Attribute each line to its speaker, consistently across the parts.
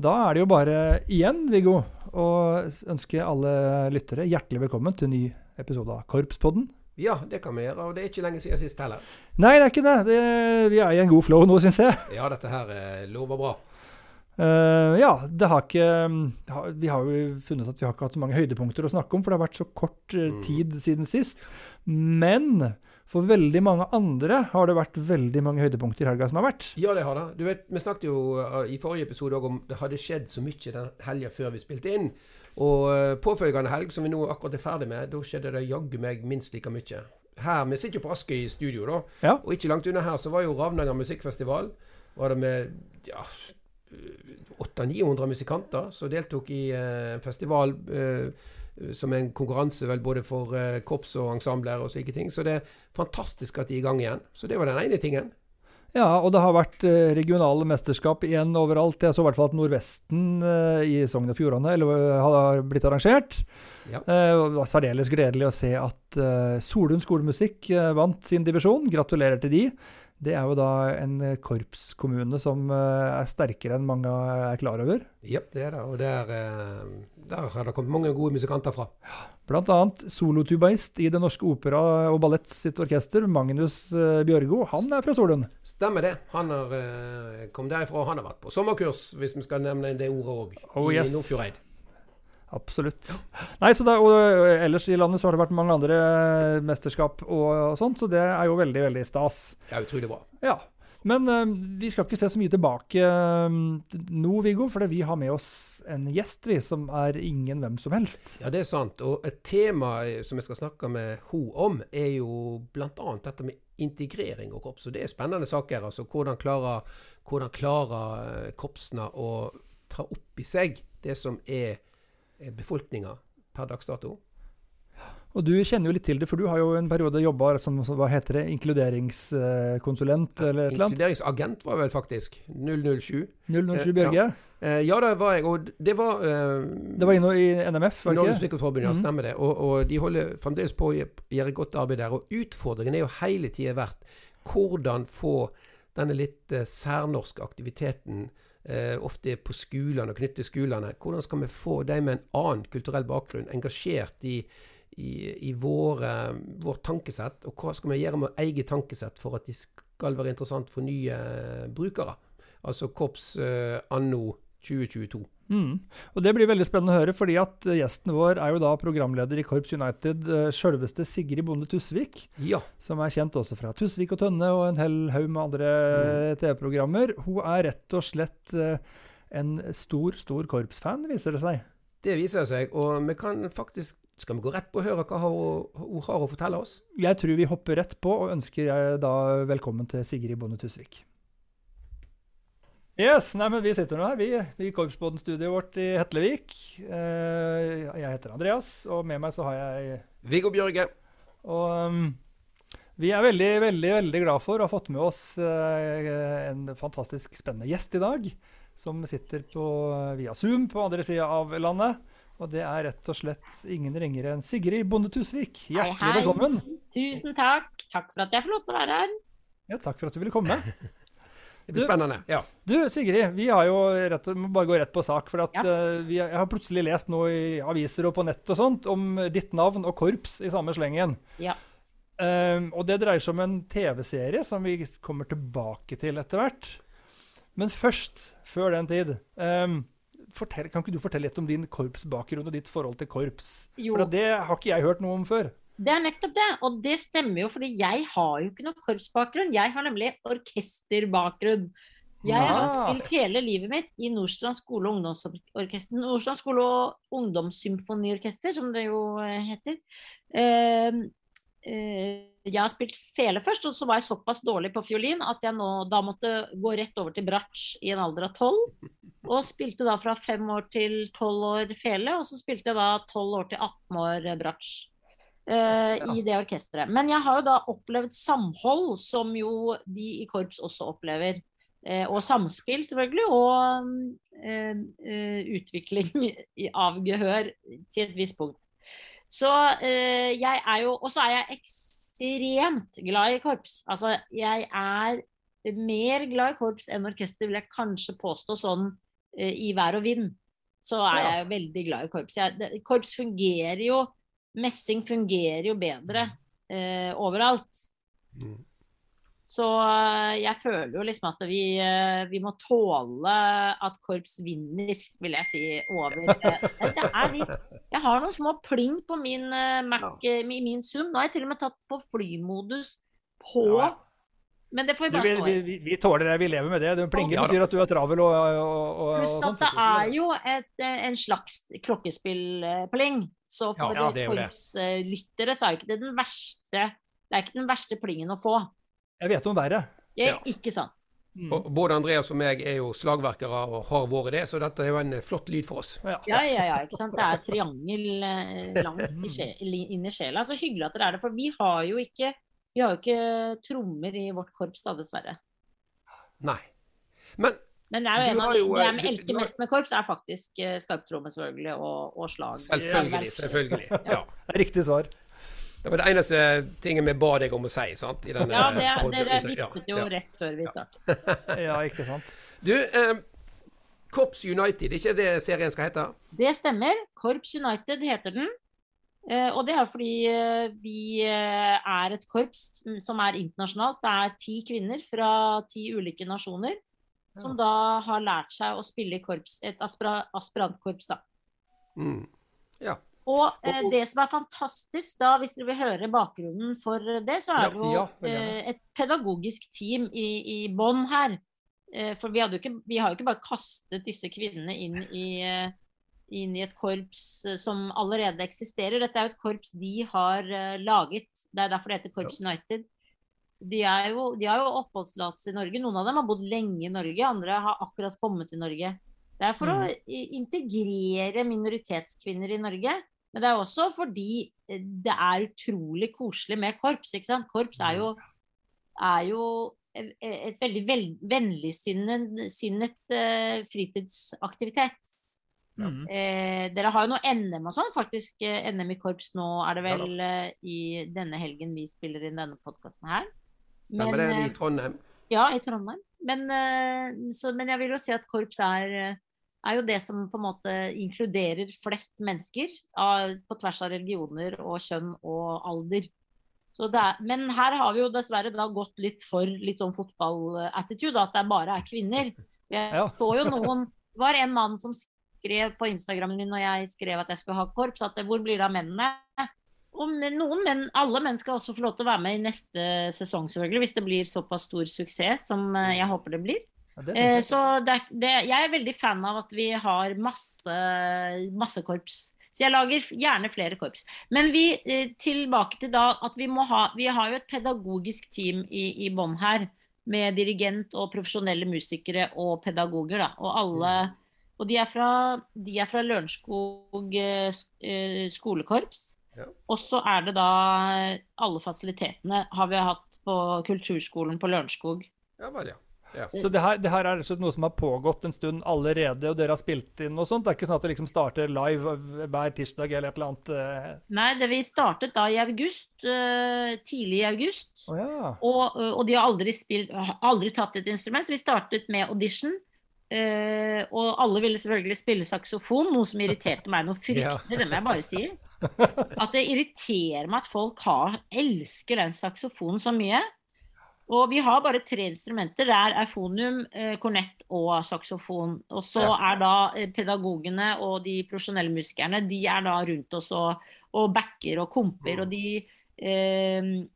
Speaker 1: Da er det jo bare igjen, Viggo, å ønske alle lyttere hjertelig velkommen til en ny episode av Korpspodden.
Speaker 2: Ja, det kan vi gjøre, og det er ikke lenge siden sist heller.
Speaker 1: Nei, det er ikke det. det vi er i en god flow nå, syns jeg.
Speaker 2: Ja, dette her eh, lover bra.
Speaker 1: Uh, ja, det har ikke Vi har jo funnet at vi har ikke hatt så mange høydepunkter å snakke om, for det har vært så kort uh, tid siden sist. Men for veldig mange andre har det vært veldig mange høydepunkter i helga som har vært.
Speaker 2: Ja, det har det. Du vet, Vi snakket jo uh, i forrige episode om det hadde skjedd så mye den helga før vi spilte inn. Og påfølgende helg, som vi nå akkurat er ferdig med, da skjedde det jaggu meg minst like mye. Her, Vi sitter jo på Askøy studio, da.
Speaker 1: Ja.
Speaker 2: Og ikke langt unna her så var jo Ravnanger musikkfestival. Var det med ja, 800-900 musikanter som deltok i en uh, festival uh, som en konkurranse vel både for uh, korps og ensembler og slike ting. Så det er fantastisk at de er i gang igjen. Så det var den ene tingen.
Speaker 1: Ja, og det har vært regionale mesterskap igjen overalt. Jeg så i hvert fall at Nordvesten i Sogn og Fjordane har blitt arrangert.
Speaker 2: Ja.
Speaker 1: Det var særdeles gledelig å se at Solund skolemusikk vant sin divisjon. Gratulerer til de. Det er jo da en korpskommune som er sterkere enn mange er klar over.
Speaker 2: Ja, det er det. Og der, der har det kommet mange gode musikanter fra.
Speaker 1: Blant annet solotubaist i Det Norske Opera og Ballett sitt orkester, Magnus Bjørgo. Han er fra Solund.
Speaker 2: Stemmer det. Han har kommet derifra. Han har vært på sommerkurs, hvis vi skal nevne det ordet òg,
Speaker 1: oh,
Speaker 2: i
Speaker 1: yes.
Speaker 2: Nordfjordeid.
Speaker 1: Absolutt. Nei, så det, og Ellers i landet så har det vært mange andre mesterskap og, og sånt, så det er jo veldig, veldig stas.
Speaker 2: Ja, utrolig bra.
Speaker 1: Ja. Men uh, vi skal ikke se så mye tilbake uh, nå, Viggo, for vi har med oss en gjest vi, som er ingen hvem som helst.
Speaker 2: Ja, det er sant. Og et tema som jeg skal snakke med henne om, er jo bl.a. dette med integrering og korps. Og det er spennende saker. altså Hvordan klarer, hvordan klarer korpsene å ta opp i seg det som er befolkninga per dags dato.
Speaker 1: Og Du kjenner jo litt til det, for du har jo en periode jobba som hva heter det, inkluderingskonsulent eller et eller annet?
Speaker 2: Inkluderingsagent var vel faktisk. 007.
Speaker 1: 007 Bjørge?
Speaker 2: Ja. ja, det var jeg. Og det var eh,
Speaker 1: Det var inne i NMF? var det ikke?
Speaker 2: Musikkforbund, ja. Stemmer det. Og, og, de holder fremdeles på å gjøre godt arbeid der. Og utfordringen er jo hele tida vært hvordan få denne litt eh, særnorske aktiviteten Uh, ofte på skolene og knyttet til skolene. Hvordan skal vi få de med en annen kulturell bakgrunn engasjert i, i, i våre, vårt tankesett? Og hva skal vi gjøre med eget tankesett for at de skal være interessant for nye brukere? Altså korps uh, anno 2022.
Speaker 1: Mm. Og Det blir veldig spennende å høre, fordi at gjesten vår er jo da programleder i Korps United, sjølveste Sigrid Bonde Tusvik.
Speaker 2: Ja.
Speaker 1: Som er kjent også fra Tusvik og Tønne og en hel haug med andre mm. TV-programmer. Hun er rett og slett en stor, stor korpsfan, viser det seg.
Speaker 2: Det viser seg, og vi kan faktisk skal vi gå rett på å høre hva hun har å fortelle oss?
Speaker 1: Jeg tror vi hopper rett på, og ønsker jeg da velkommen til Sigrid Bonde Tusvik. Yes, nei, men Vi sitter nå her, vi, i Korpsbåten-studioet vårt i Hetlevik. Uh, jeg heter Andreas, og med meg så har jeg
Speaker 2: Viggo Bjørge.
Speaker 1: Og um, vi er veldig, veldig veldig glad for å ha fått med oss uh, en fantastisk spennende gjest i dag. Som sitter på, via Zoom på andre sida av landet. Og det er rett og slett ingen ringere enn Sigrid Bonde Tusvik. Hjertelig
Speaker 3: hei, hei.
Speaker 1: velkommen.
Speaker 3: Tusen takk. Takk for at jeg får lov til å være her.
Speaker 1: Ja, takk for at du ville komme.
Speaker 2: Det blir spennende. ja.
Speaker 1: Du, Sigrid, vi har jo rett, må bare gå rett på sak. For at,
Speaker 3: Ja.
Speaker 1: uh, vi, jeg har plutselig lest noe i aviser og på nett og sånt om ditt navn og korps i samme slengen.
Speaker 3: Ja.
Speaker 1: Um, og det dreier seg om en TV-serie som vi kommer tilbake til etter hvert. Men først, før den tid um, fortell, Kan ikke du fortelle litt om din korpsbakgrunn og ditt forhold til korps?
Speaker 3: Jo.
Speaker 1: For det har ikke jeg hørt noe om før.
Speaker 3: Det er nettopp det, og det stemmer jo, fordi jeg har jo ikke noe korpsbakgrunn. Jeg har nemlig orkesterbakgrunn. Jeg har spilt hele livet mitt i Nordstrand skole og ungdomsorkester. Nordstrand skole og ungdomssymfoniorkester, som det jo eh, heter. Eh, eh, jeg har spilt fele først, og så var jeg såpass dårlig på fiolin at jeg nå da måtte gå rett over til bratsj i en alder av tolv. Og spilte da fra fem år til tolv år fele, og så spilte jeg da tolv år til 18 år bratsj. Eh, I det orkesteret. Men jeg har jo da opplevd samhold, som jo de i korps også opplever. Eh, og samspill, selvfølgelig. Og eh, eh, utvikling av gehør til et visst punkt. Så eh, jeg er jo Og så er jeg ekstremt glad i korps. Altså, jeg er mer glad i korps enn orkester, vil jeg kanskje påstå sånn eh, i vær og vind, så er
Speaker 1: Ja.
Speaker 3: jeg veldig glad i korps. Jeg, det, korps fungerer jo Messing fungerer jo bedre eh, overalt.
Speaker 2: Mm.
Speaker 3: Så eh, jeg føler jo liksom at vi, eh, vi må tåle at korps vinner, vil jeg si, over eh, det er litt, Jeg har noen små pling på min Mac, i min Zoom. Nå har jeg til og med tatt på flymodus på
Speaker 1: Ja.
Speaker 3: Men det får vi bare
Speaker 1: vi,
Speaker 3: stå i.
Speaker 1: vi, vi tåler det, vi lever med det. det plinger betyr at du er travel og, og, og,
Speaker 3: Pluss at det er jo et, en slags klokkespillpling. Så for
Speaker 2: Ja, er
Speaker 3: korpslyttere så er jo ikke det den verste Det er ikke den verste plingen å få.
Speaker 1: Jeg vet om verre.
Speaker 3: Det er
Speaker 2: Ja.
Speaker 3: ikke sant.
Speaker 1: Mm.
Speaker 2: Og både Andreas og meg er jo slagverkere og har vært det, så dette er jo en eh, flott lyd for oss.
Speaker 1: Ja.
Speaker 3: Ja, ja, ja, ikke sant. Det er triangel eh, langt inn i sjela. Så hyggelig at dere er det. For vi har jo ikke vi har jo ikke trommer i vårt korps, da, dessverre.
Speaker 2: Nei. Men
Speaker 3: Men det er jo en av
Speaker 2: jo,
Speaker 3: det
Speaker 2: eh,
Speaker 3: jeg
Speaker 2: du-
Speaker 3: elsker mest med korps, er faktisk uh, skarptromme, selvfølgelig, og, og slag.
Speaker 2: selvfølgelig, selvfølgelig. Ja.
Speaker 1: Det er riktig svar.
Speaker 2: Det var det eneste tingen vi ba deg om å si, sant? I denne
Speaker 3: Ja, det er, det
Speaker 2: ja,
Speaker 3: vitset jo
Speaker 2: ja.
Speaker 3: rett før vi startet.
Speaker 1: Ja, ikke sant.
Speaker 2: Du, eh, Korps United, ikke det serien skal hete?
Speaker 3: Det stemmer. Korps United heter den. Eh, og det er fordi eh, vi eh, er et korps som er internasjonalt. Det er ti kvinner fra ti ulike nasjoner som da har lært seg å spille i korps, et aspira aspirantkorps. da.
Speaker 2: Mm. Ja.
Speaker 3: Og eh, det som er fantastisk da, hvis dere vil høre bakgrunnen for det, så er det jo eh, et pedagogisk team i, i bånn her. Eh, for vi, ikke, vi har jo ikke bare kastet disse kvinnene inn i, eh, inn i et korps eh, som allerede eksisterer. Dette er jo et korps de har eh, laget. Det er derfor det heter Korps United. De, jo, de har jo oppholdstillatelse i Norge. Noen av dem har bodd lenge i Norge, andre har akkurat kommet til Norge. Det er for å integrere minoritetskvinner i Norge. Men det er også fordi eh, det er utrolig koselig med korps. ikke sant? Korps er jo, er jo et et veldig vel, vennligsinnet sinnet, eh, fritidsaktivitet.
Speaker 1: Mm.
Speaker 3: Eh, dere har jo noe NM og sånn, faktisk. eh, NM i korps nå er det
Speaker 2: Ja
Speaker 3: vel eh, i denne helgen vi spiller inn denne podkasten her.
Speaker 2: Stemmer det
Speaker 3: eh,
Speaker 2: i Trondheim?
Speaker 3: ja, i Trondheim. Men, eh, så, men jeg vil jo si at korps er, eh, er jo det som på en måte inkluderer flest mennesker av, på tvers av religioner og kjønn og alder. Så det er, men her har vi jo dessverre da gått litt for litt sånn fotballattitude, at det bare er kvinner. Jeg så jo noen Det var en mann som skrev på Instagrammen min når jeg skrev at jeg skulle ha korps, at hvor blir det av mennene? Og men- noen menn, alle menn skal også få lov til å være med i neste sesong, selvfølgelig, hvis det blir såpass stor suksess som eh, jeg håper det blir.
Speaker 1: Ja, det
Speaker 3: Eh,
Speaker 1: jeg.
Speaker 3: så det, er- det, jeg er veldig fan av at vi har masse, masse korps. Så jeg lager gjerne flere korps. Men vi, eh, tilbake til da at vi må ha Vi har jo et pedagogisk team i, i bånn her. Med dirigent og profesjonelle musikere og pedagoger. Da. Og alle Og de er fra, de er fra Lørenskog eh, eh, skolekorps.
Speaker 2: Ja.
Speaker 3: Og så er det da alle fasilitetene har vi hatt på kulturskolen på Lørenskog.
Speaker 2: Ja bare, ja. ja.
Speaker 1: Så det her, det her er slett noe som har pågått en stund allerede, og dere har spilt inn og sånt? Det er ikke sånn at det liksom starter live hver tirsdag eller et eller annet? eh?
Speaker 3: Nei, det vi startet da i august, eh, tidlig i august.
Speaker 1: Oh, ja.
Speaker 3: Og, og de har aldri, spilt, aldri tatt et instrument, så vi startet med audition. Eh, og alle ville selvfølgelig spille saksofon, noe som irriterte meg noe fryktelig, det må jeg bare si. At det irriterer meg at folk har, elsker den saksofonen så mye. Og vi har bare tre instrumenter. Det er eufonium, eh, kornett og saksofon. Og så
Speaker 2: Ja.
Speaker 3: er da eh, pedagogene og de profesjonelle musikerne de er da rundt oss og, og backer og komper.
Speaker 2: Mm.
Speaker 3: Og de uh,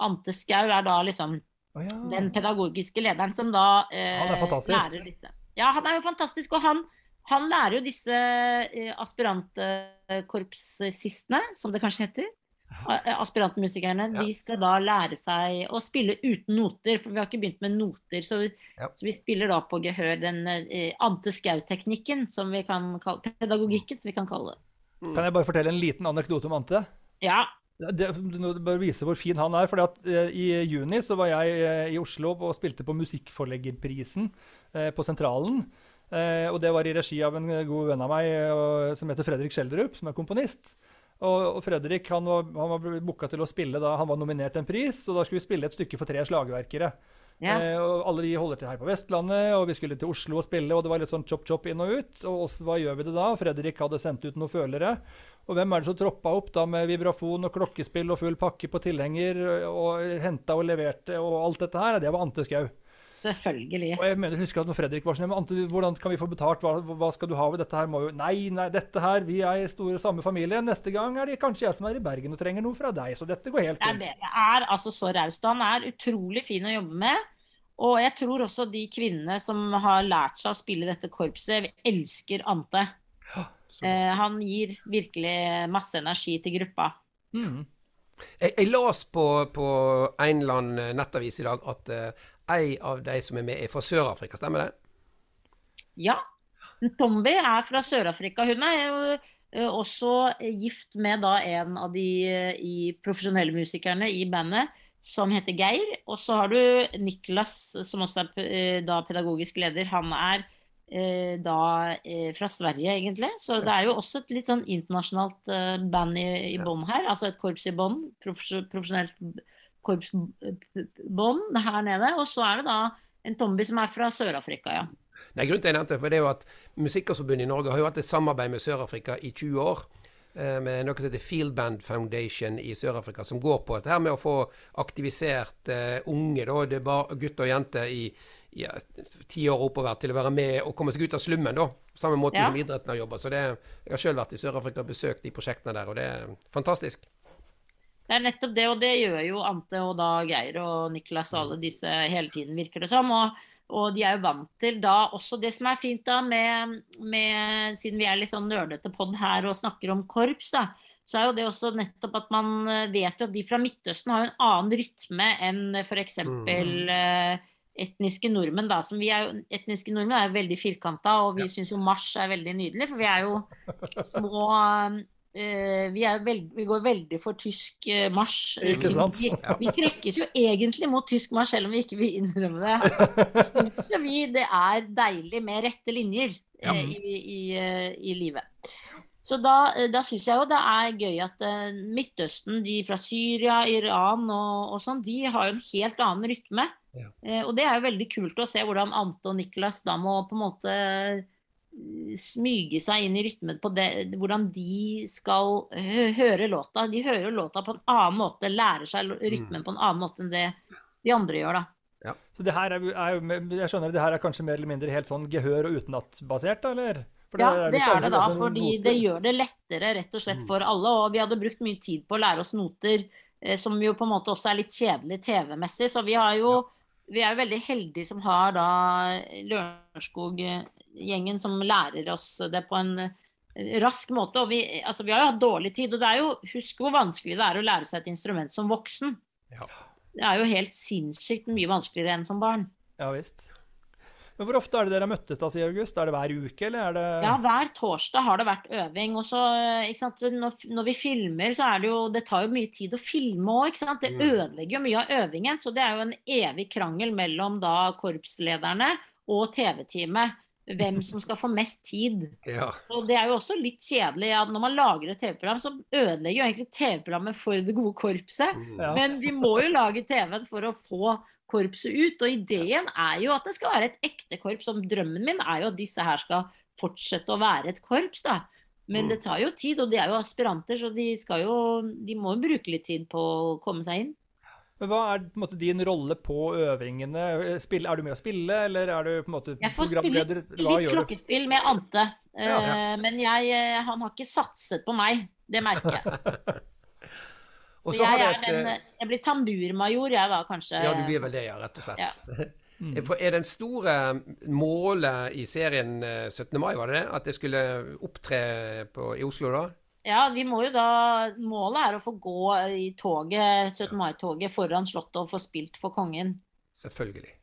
Speaker 3: Ante Skau er da liksom
Speaker 1: oh, ja.
Speaker 3: den pedagogiske lederen som da lærer disse. Ja, han er jo fantastisk. Og han, han lærer jo disse aspirantkorpssistene, aspirantkorpsistene, som det kanskje heter. Eh, Aspirantmusikerne.
Speaker 2: Ja.
Speaker 3: De skal da lære seg å spille uten noter, for vi har ikke begynt med noter. Så,
Speaker 2: Ja.
Speaker 3: så vi spiller da på gehør den eh, Ante Skau-teknikken, som vi kan kalle pedagogikken, som vi kan kalle det.
Speaker 1: Kan jeg bare fortelle en liten anekdote om Ante?
Speaker 3: Ja.
Speaker 1: Det, det bare vise hvor fin han er. fordi at eh, I juni så var jeg eh, i Oslo og spilte på Musikkforleggerprisen eh, på Sentralen. Eh, og Det var i regi av en god venn av meg og, som heter Fredrik Schjelderup, som er komponist. Og, og Fredrik han var, han var booka til å spille da han var nominert til en pris, og da skulle vi spille et stykke for tre slagverkere.
Speaker 3: Ja.
Speaker 1: Eh, og alle vi holder til her på Vestlandet, og vi skulle til Oslo og spille, og det var litt sånn chop-chop inn og ut. Og oss, hva gjør vi det da? Fredrik hadde sendt ut noen følere. Og hvem er det som troppa opp da med vibrafon og klokkespill og full pakke på tilhenger, og henta og leverte og alt dette her? Det var Ante Skau.
Speaker 3: Selvfølgelig.
Speaker 1: Og jeg mener, husker at når Fredrik var sånn «Men Ante, hvordan kan vi få betalt? Hva, hva skal du ha ved dette her? Må jo Nei, nei, dette her, vi er i store samme familie. Neste gang er det kanskje jeg som er i Bergen og trenger noe fra deg. Så dette går helt fint.
Speaker 3: Det er altså så raus. Han er utrolig fin å jobbe med. Og jeg tror også de kvinnene som har lært seg å spille dette korpset, elsker Ante.
Speaker 2: Ja,
Speaker 3: Eh, han gir virkelig masse energi til gruppa.
Speaker 1: Mm.
Speaker 2: Jeg, jeg las på, på en eller annen nettavis i dag at uh, ei av de som er med, er fra Sør-Afrika. Stemmer det?
Speaker 3: Ja. Tombi er fra Sør-Afrika. Hun er jo eh, også gift med da en av de i profesjonelle musikerne i bandet, som heter Geir. Og så har du Niklas, som også er eh, da pedagogisk leder. Han er eh, da eh, fra Sverige, egentlig. Så det er jo også et litt sånn internasjonalt band i, i bånn her. Altså et korps i bånn. Profesjonelt korpsbånd her nede. Og så er det da en Tombi som er fra Sør-Afrika, ja.
Speaker 2: Nei, grunnen til jeg nevnte det, for det er jo at Musikkforbundet i Norge har jo hatt et samarbeid med Sør-Afrika i 20 år. Eh, Med noe som heter Fieldband Foundation i Sør-Afrika, som går på dette her med å få aktivisert eh, unge, da, det bare gutter og jenter i ja, ti år oppover, til å være med og komme seg ut av slummen, da. Samme måten
Speaker 3: Ja.
Speaker 2: som idretten har jobba. Så det, jeg har sjøl vært i Sør-Afrika og besøkt de prosjektene der, og det er fantastisk.
Speaker 3: Det er nettopp det, og det gjør jo Ante og da Geir og Niklas og alle disse hele tiden, virker det som. Og, og de er jo vant til da også det som er fint da med, med Siden vi er litt sånn nerdete pod her og snakker om korps, da. Så er jo det også nettopp at man eh, vet jo at de fra Midtøsten har jo en annen rytme enn f.eks.
Speaker 2: Mm.
Speaker 3: Eh, etniske nordmenn, da. Som vi er jo, etniske nordmenn er jo veldig firkanta, og vi
Speaker 2: Ja.
Speaker 3: syns jo marsj er veldig nydelig, for vi er jo små eh, vi, er veld, vi går veldig for tysk eh, marsj. Eh,
Speaker 1: Ikke sant?
Speaker 3: Vi, vi trekkes jo egentlig mot tysk marsj, selv om vi ikke vil innrømme det. Syns jo vi det er deilig med rette linjer
Speaker 1: Ja.
Speaker 3: eh, i, i, eh, i livet. Så da, eh, da syns jeg jo det er gøy at eh, Midtøsten, de fra Syria, Iran og, og sånn, de har jo en helt annen rytme.
Speaker 2: Ja.
Speaker 3: Eh, og det er jo veldig kult å se hvordan Ante og Niklas da må på en måte eh, smyge seg inn i rytmen på det, hvordan de skal høre låta. De hører jo låta på en annen måte, lærer seg rytmen på en annen måte enn det de andre gjør, da.
Speaker 1: Så det her er, er Jeg skjønner det her er kanskje mer eller mindre helt sånn gehør og utenat-basert, da, eller? For
Speaker 3: Ja,
Speaker 1: er
Speaker 3: det er det da, fordi
Speaker 1: noter?
Speaker 3: det gjør det lettere rett og slett
Speaker 2: Mm.
Speaker 3: for alle. Og vi hadde brukt mye tid på å lære oss noter, eh, som jo på en måte også er litt kjedelig TV-messig. Så vi har jo vi er jo veldig heldige som har da Lørenskog-gjengen som lærer oss det på en eh, rask måte. Og vi, altså, vi har jo hatt dårlig tid, og det er jo, husk hvor vanskelig det er å lære seg et instrument som voksen.
Speaker 2: Ja.
Speaker 3: Det er jo helt sinnssykt mye vanskeligere enn som barn.
Speaker 1: Ja visst. Men hvor ofte er det dere møttes da, sier August? Er det hver uke, eller er det
Speaker 3: Ja, hver torsdag har det vært øving. Og så, eh, ikke sant, når, når vi filmer, så er det jo Det tar jo mye tid å filme òg, ikke sant. Det
Speaker 2: Mm.
Speaker 3: ødelegger jo mye av øvingen. Så det er jo en evig krangel mellom da korpslederne og TV-teamet. Hvem som skal få mest tid.
Speaker 2: Ja.
Speaker 3: Og det er jo også litt kjedelig at når man lager et TV-program, så ødelegger jo egentlig TV-programmet for det gode korpset.
Speaker 2: Mm.
Speaker 1: Ja.
Speaker 3: Men vi må jo lage TV-en for å få korpset ut. Og ideen er jo at det skal være et ekte korps. Og drømmen min er jo at disse her skal fortsette å være et korps, da. Men
Speaker 2: Mm.
Speaker 3: det tar jo tid, og de er jo aspiranter, så de skal jo De må jo bruke litt tid på å komme seg inn.
Speaker 1: Men Hva er på en måte, din rolle på øvingene? Spill, er du med å spille, eller er du på en måte programleder?
Speaker 3: Jeg får spille Litt klokkespill med Ante.
Speaker 1: Ja,
Speaker 3: Eh, Men jeg, eh, han har ikke satset på meg. Det merker jeg.
Speaker 2: Og
Speaker 3: Så
Speaker 2: så har
Speaker 3: jeg,
Speaker 2: det et
Speaker 3: den,
Speaker 2: eh,
Speaker 3: jeg blir tamburmajor, jeg da, kanskje.
Speaker 2: Ja, du blir vel det, ja, rett og slett.
Speaker 3: Ja.
Speaker 1: Mm.
Speaker 2: For er den store målet i serien eh, 17. mai, var det det? At det skulle opptre på, i Oslo da?
Speaker 3: Ja, vi må jo da Målet er å få gå i toget, 17. mai-toget foran Slottet og få spilt for kongen.
Speaker 2: Selvfølgelig.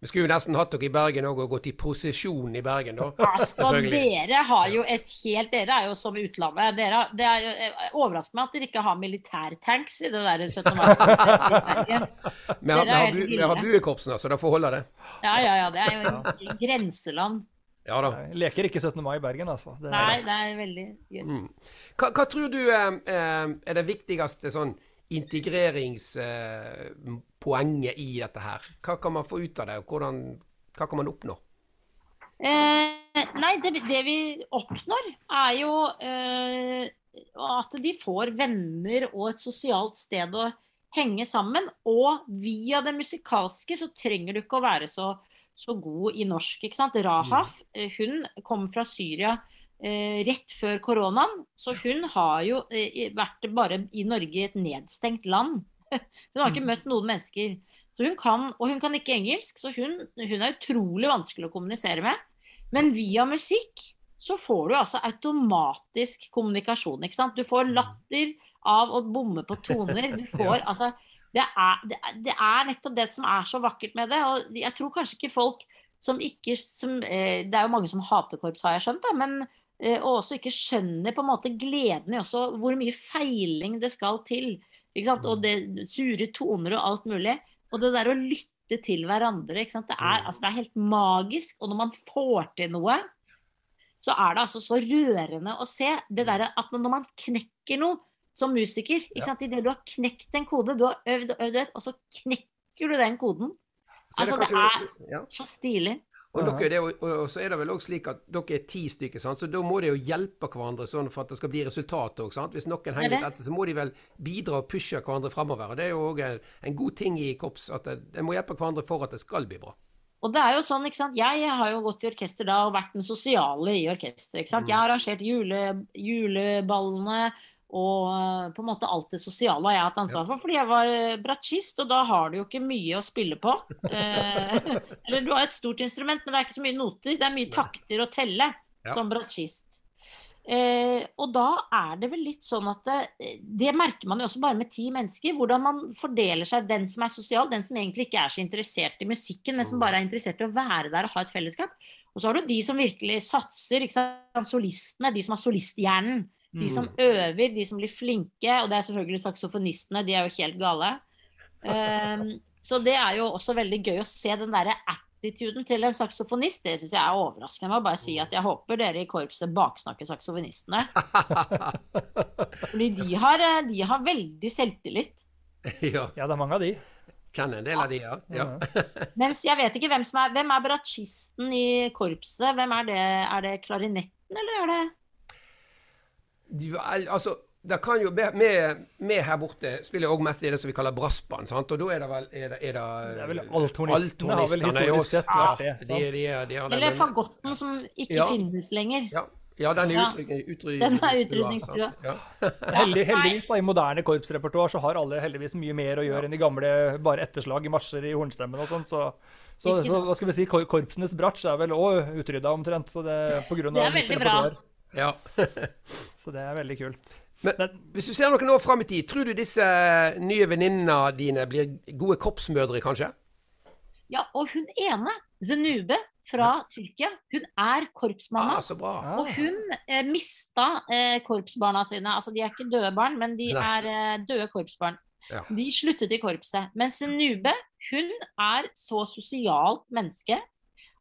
Speaker 2: Vi skulle jo nesten hatt dere i Bergen òg, og gått i prosesjon i Bergen, da.
Speaker 3: Altså, dere har jo et helt Dere er jo som utlandet. Dere, det er jo overrasker meg at dere ikke har militærtanks i det der 17. mai-toget.
Speaker 2: Vi har, vi har, bu, har buekorpsene, så det får holde, det.
Speaker 3: Ja, ja, ja. Det er jo et grenseland.
Speaker 2: Ja da.
Speaker 1: Jeg leker ikke 17. mai i Bergen, altså. Det er,
Speaker 3: Nei, det er veldig gøy.
Speaker 2: Mm. Hva, hva tror du eh, eh, er det viktigste sånn integreringspoenget i dette her? Hva kan man få ut av det, og hvordan, hva kan man oppnå?
Speaker 3: Eh, nei, det, det, vi oppnår, er jo eh, at de får venner og et sosialt sted å henge sammen. Og via det musikalske så trenger du ikke å være så, så god i norsk. ikke sant? Rahaf mm. hun kom fra Syria eh, rett før koronaen, så hun har jo eh, vært bare i Norge i et nedstengt land. Hun har ikke mm. møtt noen mennesker. Så hun kan, og hun kan ikke engelsk, så hun, hun er utrolig vanskelig å kommunisere med. Men via musikk så får du altså automatisk kommunikasjon. ikke sant? Du får mm. latter av å bomme på toner. Du får altså det er, det, det er, nettopp det som er så vakkert med det. Og jeg tror kanskje ikke folk som ikke som, eh, Det er jo mange som hater korps, har jeg skjønt, da, men eh, og også ikke skjønner på en måte gleden i også hvor mye feiling det skal til. Og det sure toner og alt mulig. Og det der å lytte til hverandre. Det er, mm. altså, det er helt magisk. Og når man får til noe, så er det altså så rørende å se det der at når man knekker noe som musiker ikke sant? Idet du har knekt en kode, du har øvd og øvd, og så knekker du den koden. Så altså, det, er ja. så stilig.
Speaker 2: Og, dere, det, og, så er det vel også slik at dere er ti stykker, sant? så da må de jo hjelpe hverandre sånn for at det skal bli resultat òg. Hvis noen henger litt etter, så må de vel bidra og pushe hverandre framover. Det er jo òg en, en, god ting i korps at de må hjelpe hverandre for at det skal bli bra.
Speaker 3: Og det er jo sånn, ikke sant? Jeg har jo gått i orkester da og vært den sosiale i orkesteret. ikke sant? Mm. Jeg har arrangert jule, juleballene og eh, på en måte alt det sosiale har jeg hatt ansvar for. Fordi jeg var eh, bratsjist, og da har du jo ikke mye å spille på. Eh, eller du har et stort instrument, men det er ikke så mye noter. Det er mye takter å telle ja. som bratsjist. Eh, og da er det vel litt sånn at det, det, merker man jo også bare med ti mennesker. Hvordan man fordeler seg. Den som er sosial, den som egentlig ikke er så interessert i musikken, men som mm. bare er interessert i å være der og ha et fellesskap. Og så har du de som virkelig satser. ikke sant? Solistene, de som har solisthjernen. De som mm. øver, de som blir flinke. Og det er selvfølgelig saksofonistene, de er jo helt gale. Um, så det er jo også veldig gøy å se den derre attituden til en saksofonist, det syns jeg er overraskende. Jeg må bare si at jeg håper dere i korpset baksnakker saksofonistene. Fordi de har, eh, de har veldig selvtillit.
Speaker 1: Ja. ja, det er mange av de.
Speaker 2: Kjenner en del av de, ja. ja.
Speaker 3: Mens jeg vet ikke hvem som er Hvem er bratsjisten i korpset? Hvem er det? Er det klarinetten, eller er det
Speaker 2: Altså det kan jo, Vi her borte spiller òg mest i det som vi kaller brassband. sant? Og da er det vel er det, er det,
Speaker 1: det er vel althornistene har vel historisk sett vært det.
Speaker 3: De, de, de, Eller fagotten som ikke ja. finnes lenger.
Speaker 2: Ja. Ja, den er
Speaker 3: utrydningstrua.
Speaker 1: Ja. Heldig, heldigvis da, I moderne korpsrepertoar så har alle heldigvis mye mer å gjøre enn de gamle bare etterslag i marsjer i hornstemmen og sånn. Så, så, så, hva skal vi si, korpsenes bratsj er vel òg utrydda omtrent. så det, på grunn av
Speaker 3: det er veldig bra.
Speaker 2: Ja.
Speaker 1: så det er veldig kult.
Speaker 2: Men hvis du ser noen år fram i tid, tror du disse nye venninnene dine blir gode korpsmødre, kanskje?
Speaker 3: Ja, og hun ene, Zenube fra ja. Tyrkia, hun er korpsmamma.
Speaker 2: Ah, så bra.
Speaker 3: Og hun eh, mista eh, korpsbarna sine. Altså, de er ikke døde barn, men de Nei. er eh, døde korpsbarn. Ja. De sluttet i korpset. Mens Zenube, hun er så sosialt menneske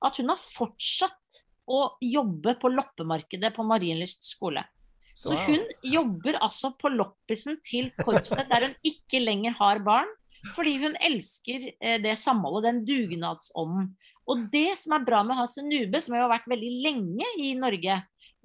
Speaker 3: at hun har fortsatt å jobbe på loppemarkedet på Marienlyst skole. Så hun jobber altså på loppisen til korpset der hun ikke lenger har barn. Fordi hun elsker eh, det samholdet, den dugnadsånden. Og det som er bra med Hasse Nube, som har vært veldig lenge i Norge,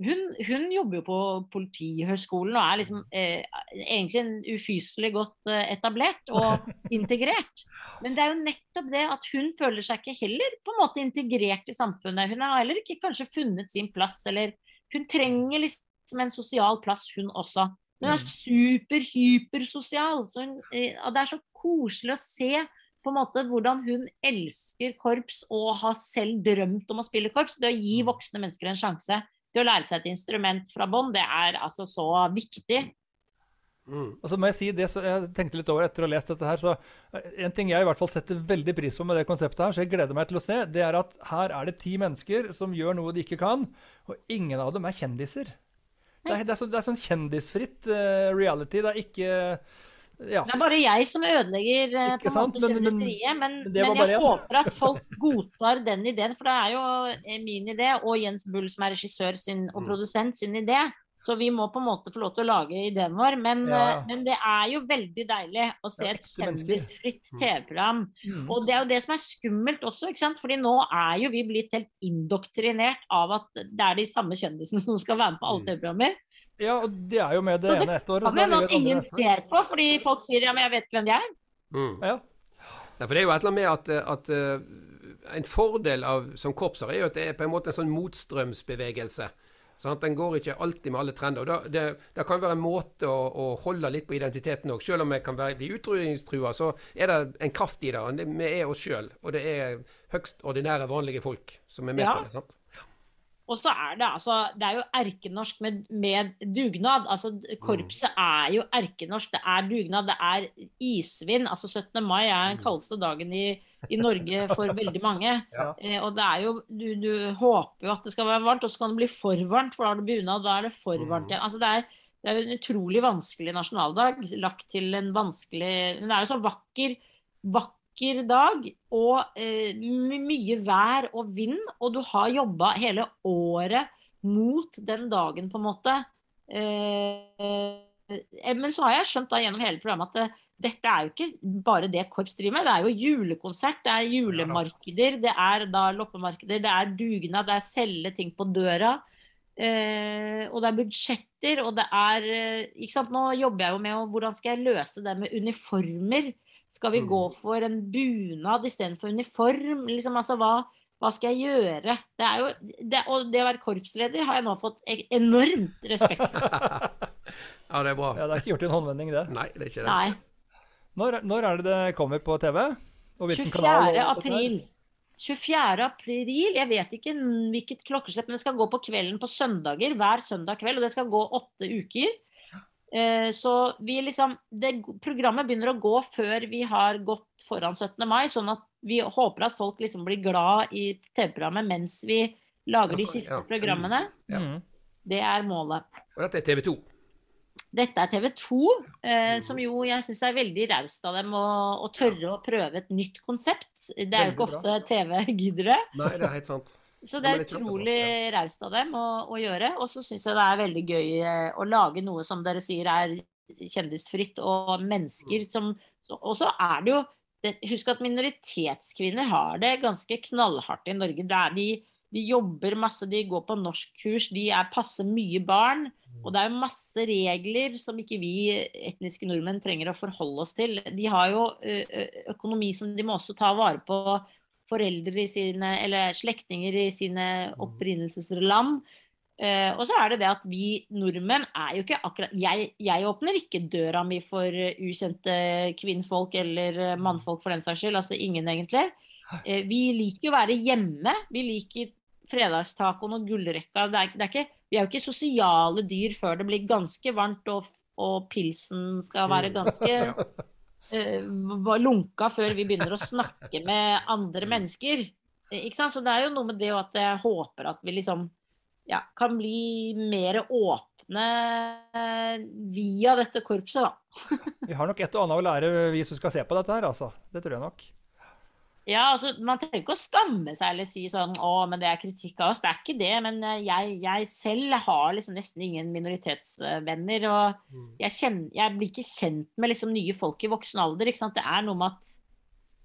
Speaker 3: hun, hun, jobber jo på Politihøgskolen og er liksom eh, egentlig en ufyselig godt eh, etablert og integrert. Men det er jo nettopp det at hun føler seg ikke heller på en måte integrert i samfunnet. Hun har heller ikke kanskje funnet sin plass, eller hun trenger liksom en sosial plass, hun også. Hun er mm. super, hypersosial. Så eh, og det er så koselig å se på en måte hvordan hun elsker korps og har selv drømt om å spille korps. Det å gi mm. voksne mennesker en sjanse det å lære seg et instrument fra bånn, det er altså så viktig.
Speaker 1: Mm. Og så må Jeg si det, så jeg tenkte litt over etter å ha lest dette her, så eh, En ting jeg i hvert fall setter veldig pris på med det konseptet, her, så jeg gleder meg til å se, det er at her er det ti mennesker som gjør noe de ikke kan, og ingen av dem er kjendiser. Det er, det er, så, det er sånn kjendisfritt uh, reality. Det er ikke
Speaker 3: ja. Det er bare jeg som ødelegger eh, på en måte men, industriet, men, men, men jeg håper at folk godtar den ideen. For det er jo eh, min idé og Jens Bull som er regissør sin, og mm. produsent sin idé. Så vi må på en måte få lov til å lage ideen vår. Men,
Speaker 1: Ja,
Speaker 3: eh, men det er jo veldig deilig å se et kjendisfritt
Speaker 2: Mm.
Speaker 3: TV-program.
Speaker 1: Mm.
Speaker 3: Og det er jo det som er skummelt også, ikke sant? fordi nå er jo vi blitt helt indoktrinert av at det er de samme kjendisene som skal være med på alle
Speaker 2: Mm.
Speaker 3: TV-programmer.
Speaker 1: Ja, og de er jo med det
Speaker 3: det
Speaker 1: ene ett året. Det
Speaker 3: Kan at ingen ser på, fordi folk sier ja, men jeg vet ikke hvem de er.
Speaker 2: Mm.
Speaker 1: Ja.
Speaker 2: ja. for det er jo et eller annet med at, at eh, en fordel av, som korpser er jo at det er på en måte en sånn motstrømsbevegelse. Sant? Den går ikke alltid med alle trender. og da, det, det kan være en måte å, å holde litt på identiteten òg. Selv om vi kan bli utrydningstrua, så er det en kraft i det. Vi er oss sjøl, og det er høgst ordinære, vanlige folk som er med
Speaker 3: Ja.
Speaker 2: på det. sant?
Speaker 3: Og så er det altså Det er jo erkenorsk med, med dugnad. Altså Korpset er jo erkenorsk. Det er dugnad, det er isvind. Altså 17. mai er den kaldeste dagen i, i Norge for veldig mange.
Speaker 1: Ja.
Speaker 3: Eh, og det er jo du, du håper jo at det skal være varmt, og så kan det bli for varmt, for da har du bunad, da er det for varmt igjen. Altså det er det er en utrolig vanskelig nasjonaldag, lagt til en vanskelig Men det er jo så vakker, vakker dag, og eh, mye vær og vind, og du har jobba hele året mot den dagen, på en måte. Eh, eh, men så har jeg skjønt da gjennom hele programmet at det, dette er jo ikke bare det korps driver med. Det er jo julekonsert, det er julemarkeder, det er da loppemarkeder, det er dugnad, det er selge ting på døra. Eh, og det er budsjetter, og det er eh, ikke sant? Nå jobber jeg jo med å, hvordan skal jeg løse det med uniformer. Skal vi
Speaker 2: Mm.
Speaker 3: gå for en bunad istedenfor uniform? Liksom, altså, hva, hva skal jeg gjøre? Det er jo, det, og det å være korpsleder har jeg nå fått e- enormt respekt for.
Speaker 2: Ja, det er bra.
Speaker 1: Ja, det er ikke gjort i en håndvending, det.
Speaker 2: Nei, det er ikke det.
Speaker 3: Nei.
Speaker 1: Når, når er det det kommer på TV? Og
Speaker 3: 24.
Speaker 1: kanal?
Speaker 3: april. 24. april, jeg vet ikke hvilket klokkeslepp, men det skal gå på kvelden på søndager, hver søndag kveld, og det skal gå åtte uker. Eh, Så vi liksom, det, programmet begynner å gå før vi har gått foran 17. mai, sånn at vi håper at folk liksom blir glad i TV-programmet mens vi lager de siste
Speaker 2: ja.
Speaker 3: programmene.
Speaker 2: Ja.
Speaker 1: Mm.
Speaker 3: Det er målet.
Speaker 2: Og dette er TV 2.
Speaker 3: Dette er TV 2, eh, som jo jeg syns er veldig raust av dem å, å tørre å prøve et nytt konsept. Det er jo ikke ofte TV gidder det.
Speaker 2: Nei, det er helt sant.
Speaker 3: Så det er utrolig raust av dem å, å gjøre. Og så syns jeg det er veldig gøy eh, å lage noe som dere sier er kjendisfritt, og
Speaker 2: Mm.
Speaker 3: mennesker som Og så er det jo Husk at minoritetskvinner har det ganske knallhardt i Norge. De, de jobber masse, de går på norskkurs, de er passe mye barn. Og det er jo masse regler som ikke vi etniske nordmenn trenger å forholde oss til. De har jo økonomi som de må også ta vare på foreldre i sine, eller slektninger i sine opprinnelsesland. Uh, og så er det det at vi nordmenn er jo ikke akkurat Jeg, jeg åpner ikke døra mi for eh, ukjente kvinnfolk eller eh, mannfolk for den saks skyld. Altså ingen, egentlig. Uh, vi liker jo å være hjemme. Vi liker fredagstacoen og gullrekka. Det er, det er ikke, vi er jo ikke sosiale dyr før det blir ganske varmt og, og pilsen skal være ganske var lunka før vi begynner å snakke med andre mennesker. Ikke sant? Så det er jo noe med det at jeg håper at vi liksom ja, kan bli mer åpne eh, via dette korpset, da.
Speaker 1: Vi har nok et og annet å lære, vi som skal se på dette her, altså. Det tror jeg nok.
Speaker 3: Ja, altså, Man trenger ikke å skamme seg eller si sånn 'Å, men det er kritikk av oss'. Det er ikke det. Men eh, jeg, jeg selv har liksom nesten ingen minoritetsvenner. Og jeg, kjenner, jeg blir ikke kjent med liksom nye folk i voksen alder. ikke sant? Det er noe med at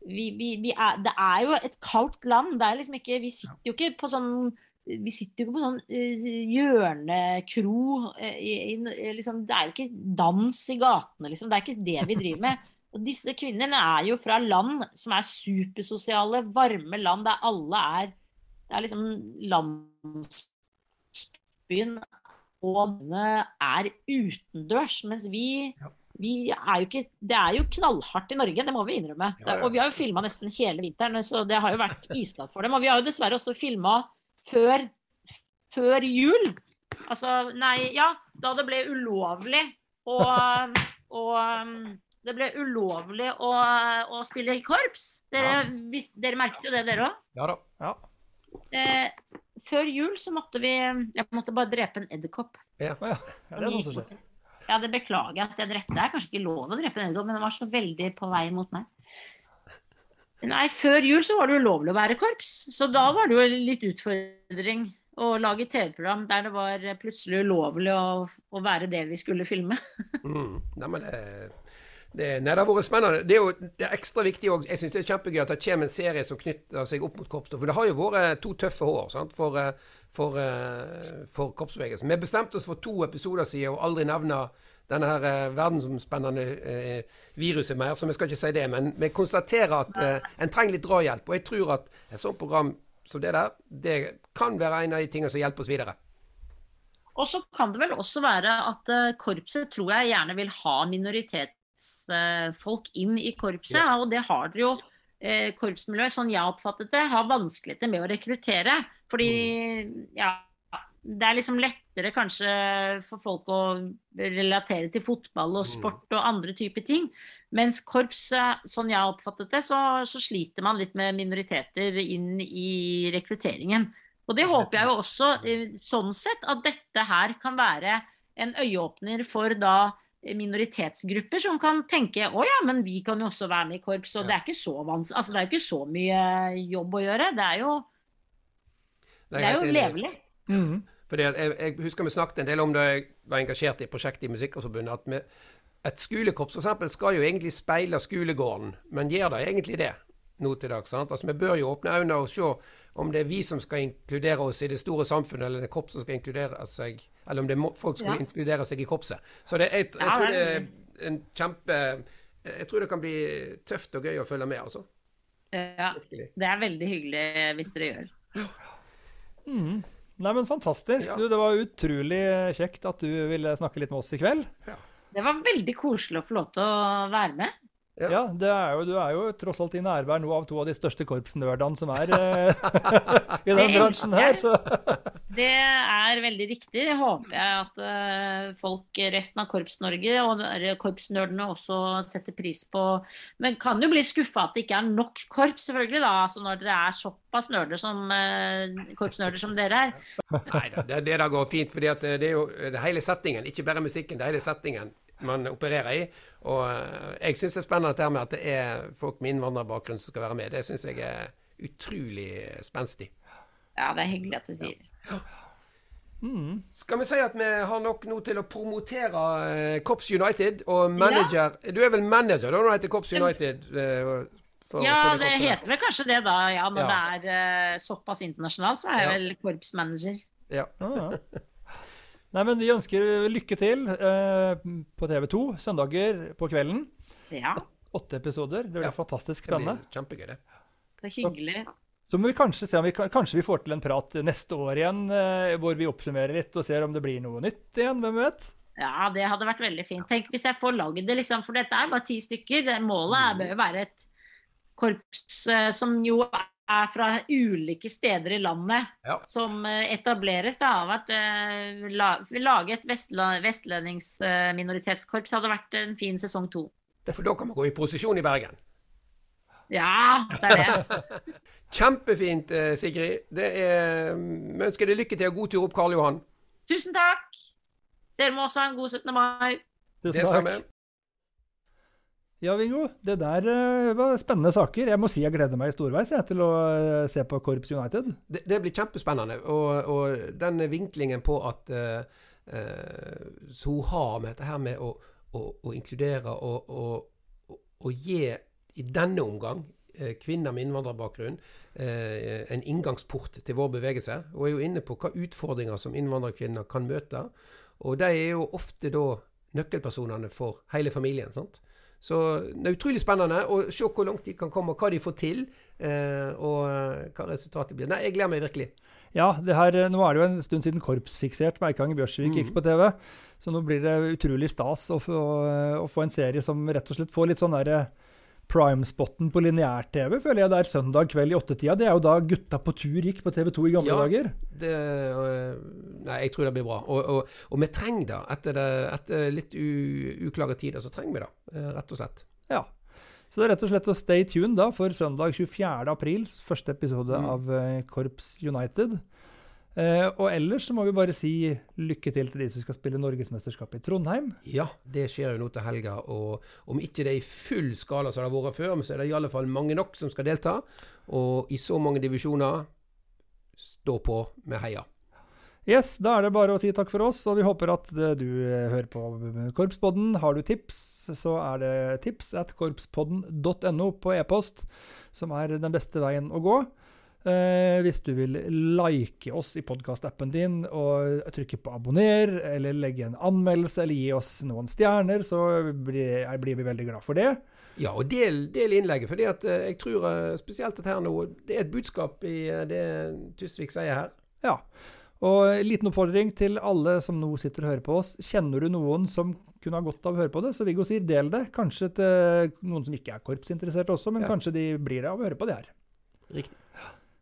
Speaker 3: vi, vi, vi er, Det er jo et kaldt land. Det er liksom ikke, vi sitter jo ikke på sånn vi sitter jo ikke på sånn uh, hjørnekro. eh, i, i, liksom, det er jo ikke dans i gatene, liksom. Det er ikke det vi driver med. Og disse kvinnene er jo fra land som er supersosiale, varme land der alle er Det er liksom landsbyen og er utendørs. Mens vi,
Speaker 2: Ja.
Speaker 3: vi er ikke Det er jo knallhardt i Norge, det må vi innrømme.
Speaker 2: Ja, ja.
Speaker 3: Og vi har jo filma nesten hele vinteren, så det har jo vært iskaldt for dem. Og vi har jo dessverre også filma før, før jul. Altså, nei, ja, da det ble ulovlig å og det ble ulovlig å, å spille i korps. Dere,
Speaker 2: Ja.
Speaker 3: vis, dere merket jo det, dere òg.
Speaker 2: Ja da.
Speaker 1: Ja.
Speaker 3: Eh, før jul så måtte vi Jeg måtte bare drepe en edderkopp.
Speaker 1: Ja, ja. ja, det er sånt som skjer.
Speaker 3: Ja, det beklager jeg at jeg drepte. Det er kanskje ikke lov å drepe en edderkopp, men den var så veldig på vei mot meg. Nei, før jul så var det ulovlig å være korps, så da var det jo litt utfordring å lage TV-program der det var plutselig ulovlig å, å være det vi skulle filme.
Speaker 2: Mm. Nei, men det, det, nei, det har vært spennende. Det er jo det er ekstra viktig òg. Jeg syns det er kjempegøy at det kommer en serie som knytter seg opp mot korpset, For det har jo vært to tøffe år sant? for, eh, for, eh, for korpsbevegelsen. Vi bestemte oss for to episoder siden og aldri nevne denne her eh, verdensomspennende eh, viruset mer, så vi skal ikke si det. Men vi konstaterer at eh, en trenger litt drahjelp. Og jeg tror at et sånt program som det der, det kan være en av de tingene som hjelper oss videre.
Speaker 3: Og så kan det vel også være at korpset tror jeg gjerne vil ha minoritetsfolk uh, inn i korpset. Ja. Og det har dere jo. Uh, korpsmiljøet, sånn jeg oppfattet det, har vanskeligheter med å rekruttere. Fordi mm. ja, det er liksom lettere kanskje for folk å relatere til fotball og mm. sport og andre typer ting. Mens korps, sånn jeg har oppfattet det, så, så, sliter man litt med minoriteter inn i rekrutteringen. Og det håper jeg jo også, sånn sett, at dette her kan være en øyeåpner for da minoritetsgrupper som kan tenke å ja, men vi kan jo også være med i korps. Og det er ikke så vanskelig, altså det er jo ikke så mye jobb å gjøre. Det er jo, det er jo levelig.
Speaker 2: Mm. Fordi jeg, jeg, husker vi snakket en del om det jeg var engasjert i prosjektet i Musikkforbundet. at vi, Et skolekorps f.eks. skal jo egentlig speile skolegården, men gjør det egentlig det nå til dags? Altså, vi bør jo åpne øynene og se om det er vi som skal inkludere oss i det store samfunnet, eller det er korps som skal inkludere seg, eller om det er folk som skal ja. inkludere seg i korpset. Så det, jeg, jeg, tror det er en kjempe Jeg tror det kan bli tøft og gøy å følge med, altså.
Speaker 3: Ja. Det er veldig hyggelig hvis dere gjør.
Speaker 1: Mm. Nei, men Fantastisk. Ja. Du, det var utrolig kjekt at du ville snakke litt med oss i kveld. Ja.
Speaker 3: Det var veldig koselig å få lov til å være med.
Speaker 1: Ja, ja er jo, du er jo tross alt i nærvær nå av to av de største korpsnerdene som er eh, i den bransjen her. Så.
Speaker 3: Det er veldig riktig. Det håper jeg at uh, folk, resten av Korps-Norge og korpsnerdene også setter pris på. Men kan jo bli skuffa at det ikke er nok korps, selvfølgelig, da, altså når dere er såpass nerder som uh, korpsnerder som dere er.
Speaker 2: Nei da, det, det der går fint. For det er jo det hele settingen, ikke bare musikken. det er hele settingen man opererer i. Og eh, jeg syns det er spennende dette med at det er folk med innvandrerbakgrunn som skal være med. Det syns jeg er utrolig spenstig.
Speaker 3: Ja, det er hyggelig at du sier det. Ja.
Speaker 2: Mm. Skal vi si at vi har nok nå til å promotere uh, Cops United og manager ja. Du er vel manager da når det heter Cops United? Uh,
Speaker 3: for, ja, for det, det heter vel kanskje det da. Ja, når ja. det er uh, såpass internasjonalt, så er jeg vel korpsmanager.
Speaker 2: Ja. Ah, ja.
Speaker 1: Nei, men Vi ønsker lykke til eh, på TV2 søndager på kvelden.
Speaker 3: Ja.
Speaker 1: Åtte episoder. Det blir ja. fantastisk spennende.
Speaker 2: Det blir kjempegøy, det.
Speaker 3: Så hyggelig. Så,
Speaker 1: så må vi kanskje se om vi, kanskje vi får til en prat neste år igjen, eh, hvor vi oppsummerer litt og ser om det blir noe nytt igjen. Hvem vet?
Speaker 3: Ja, det hadde vært veldig fint. Tenk hvis jeg får lagd det, liksom, for dette er bare ti stykker. Målet er, bør være et korps eh, som jo er fra ulike steder i landet ja. som eh, etableres. Det har vært eh, la, Lage et vestlendingsminoritetskorps hadde vært en fin sesong to.
Speaker 2: For da kan man gå i posisjon i Bergen?
Speaker 3: Ja, det er det.
Speaker 2: Kjempefint, eh, Sigrid. Det er, vi ønsker deg lykke til og god tur opp Karl Johan.
Speaker 3: Tusen takk. Dere må også ha en god 17. mai.
Speaker 2: Tusen vi.
Speaker 1: Ja, Vingo. Det der uh, var spennende saker. Jeg må si jeg gleder meg storveis jeg, til å uh, se på Korps United.
Speaker 2: Det, det blir kjempespennende. Og, og den vinklingen på at uh, Så hun har med dette her med å, å, å inkludere og, å gi, i denne omgang, kvinner med innvandrerbakgrunn en inngangsport til vår bevegelse. Og er jo inne på hva utfordringer som innvandrerkvinner kan møte. Og de er jo ofte da nøkkelpersonene for hele familien. sant? Så det er utrolig spennende å se hvor langt de kan komme, og hva de får til, eh, og eh, hva resultatet blir. Nei, jeg gleder meg virkelig.
Speaker 1: Ja, her, eh, nå er det jo en stund siden Korpsfiksert med Eikanger Bjørsvik mm. gikk på TV. Så nå blir det utrolig stas å få, å få en serie som rett og slett får litt sånn derre prime-spotten på lineær-TV, føler jeg det er søndag kveld i åttetida. Det er jo da gutta på tur gikk på TV2 i gamle ja, dager.
Speaker 2: Det, øh, nei, jeg tror det blir bra. Og, og, og vi trenger det. Etter, det, etter litt u, uklare tider, så trenger vi det. Eh, rett og slett.
Speaker 1: Ja. Så det er rett og slett å stay tuned da for søndag 24. aprils første episode mm. av uh, Korps United. Uh, og ellers så må vi bare si lykke til til de som skal spille Norgesmesterskap i Trondheim.
Speaker 2: Ja, det skjer jo nå til helga. Og om ikke det er i full skala som det har vært før, så er det i alle fall mange nok som skal delta. Og i så mange divisjoner, stå på med heia.
Speaker 1: Yes, da er det bare å si takk for oss, og vi håper at eh, du eh, hører på Korpspodden. Har du tips, så er det tips at korpspodden.no på e-post som er den beste veien å gå. Eh, hvis du vil like oss i podkastappen din og trykke på abonner, eller legge en anmeldelse eller gi oss noen stjerner, så blir, blir vi veldig glad for det.
Speaker 2: Ja, og del, del innlegget. For jeg tror spesielt at her nå Det er et budskap i det Tusvik sier her.
Speaker 1: Ja. Og en liten oppfordring til alle som nå sitter og hører på oss. Kjenner du noen som kunne ha godt av å høre på det, så Viggo sier del det. Kanskje til noen som ikke er korpsinteressert også, men ja. kanskje de blir det av å høre på det her.
Speaker 2: Riktig.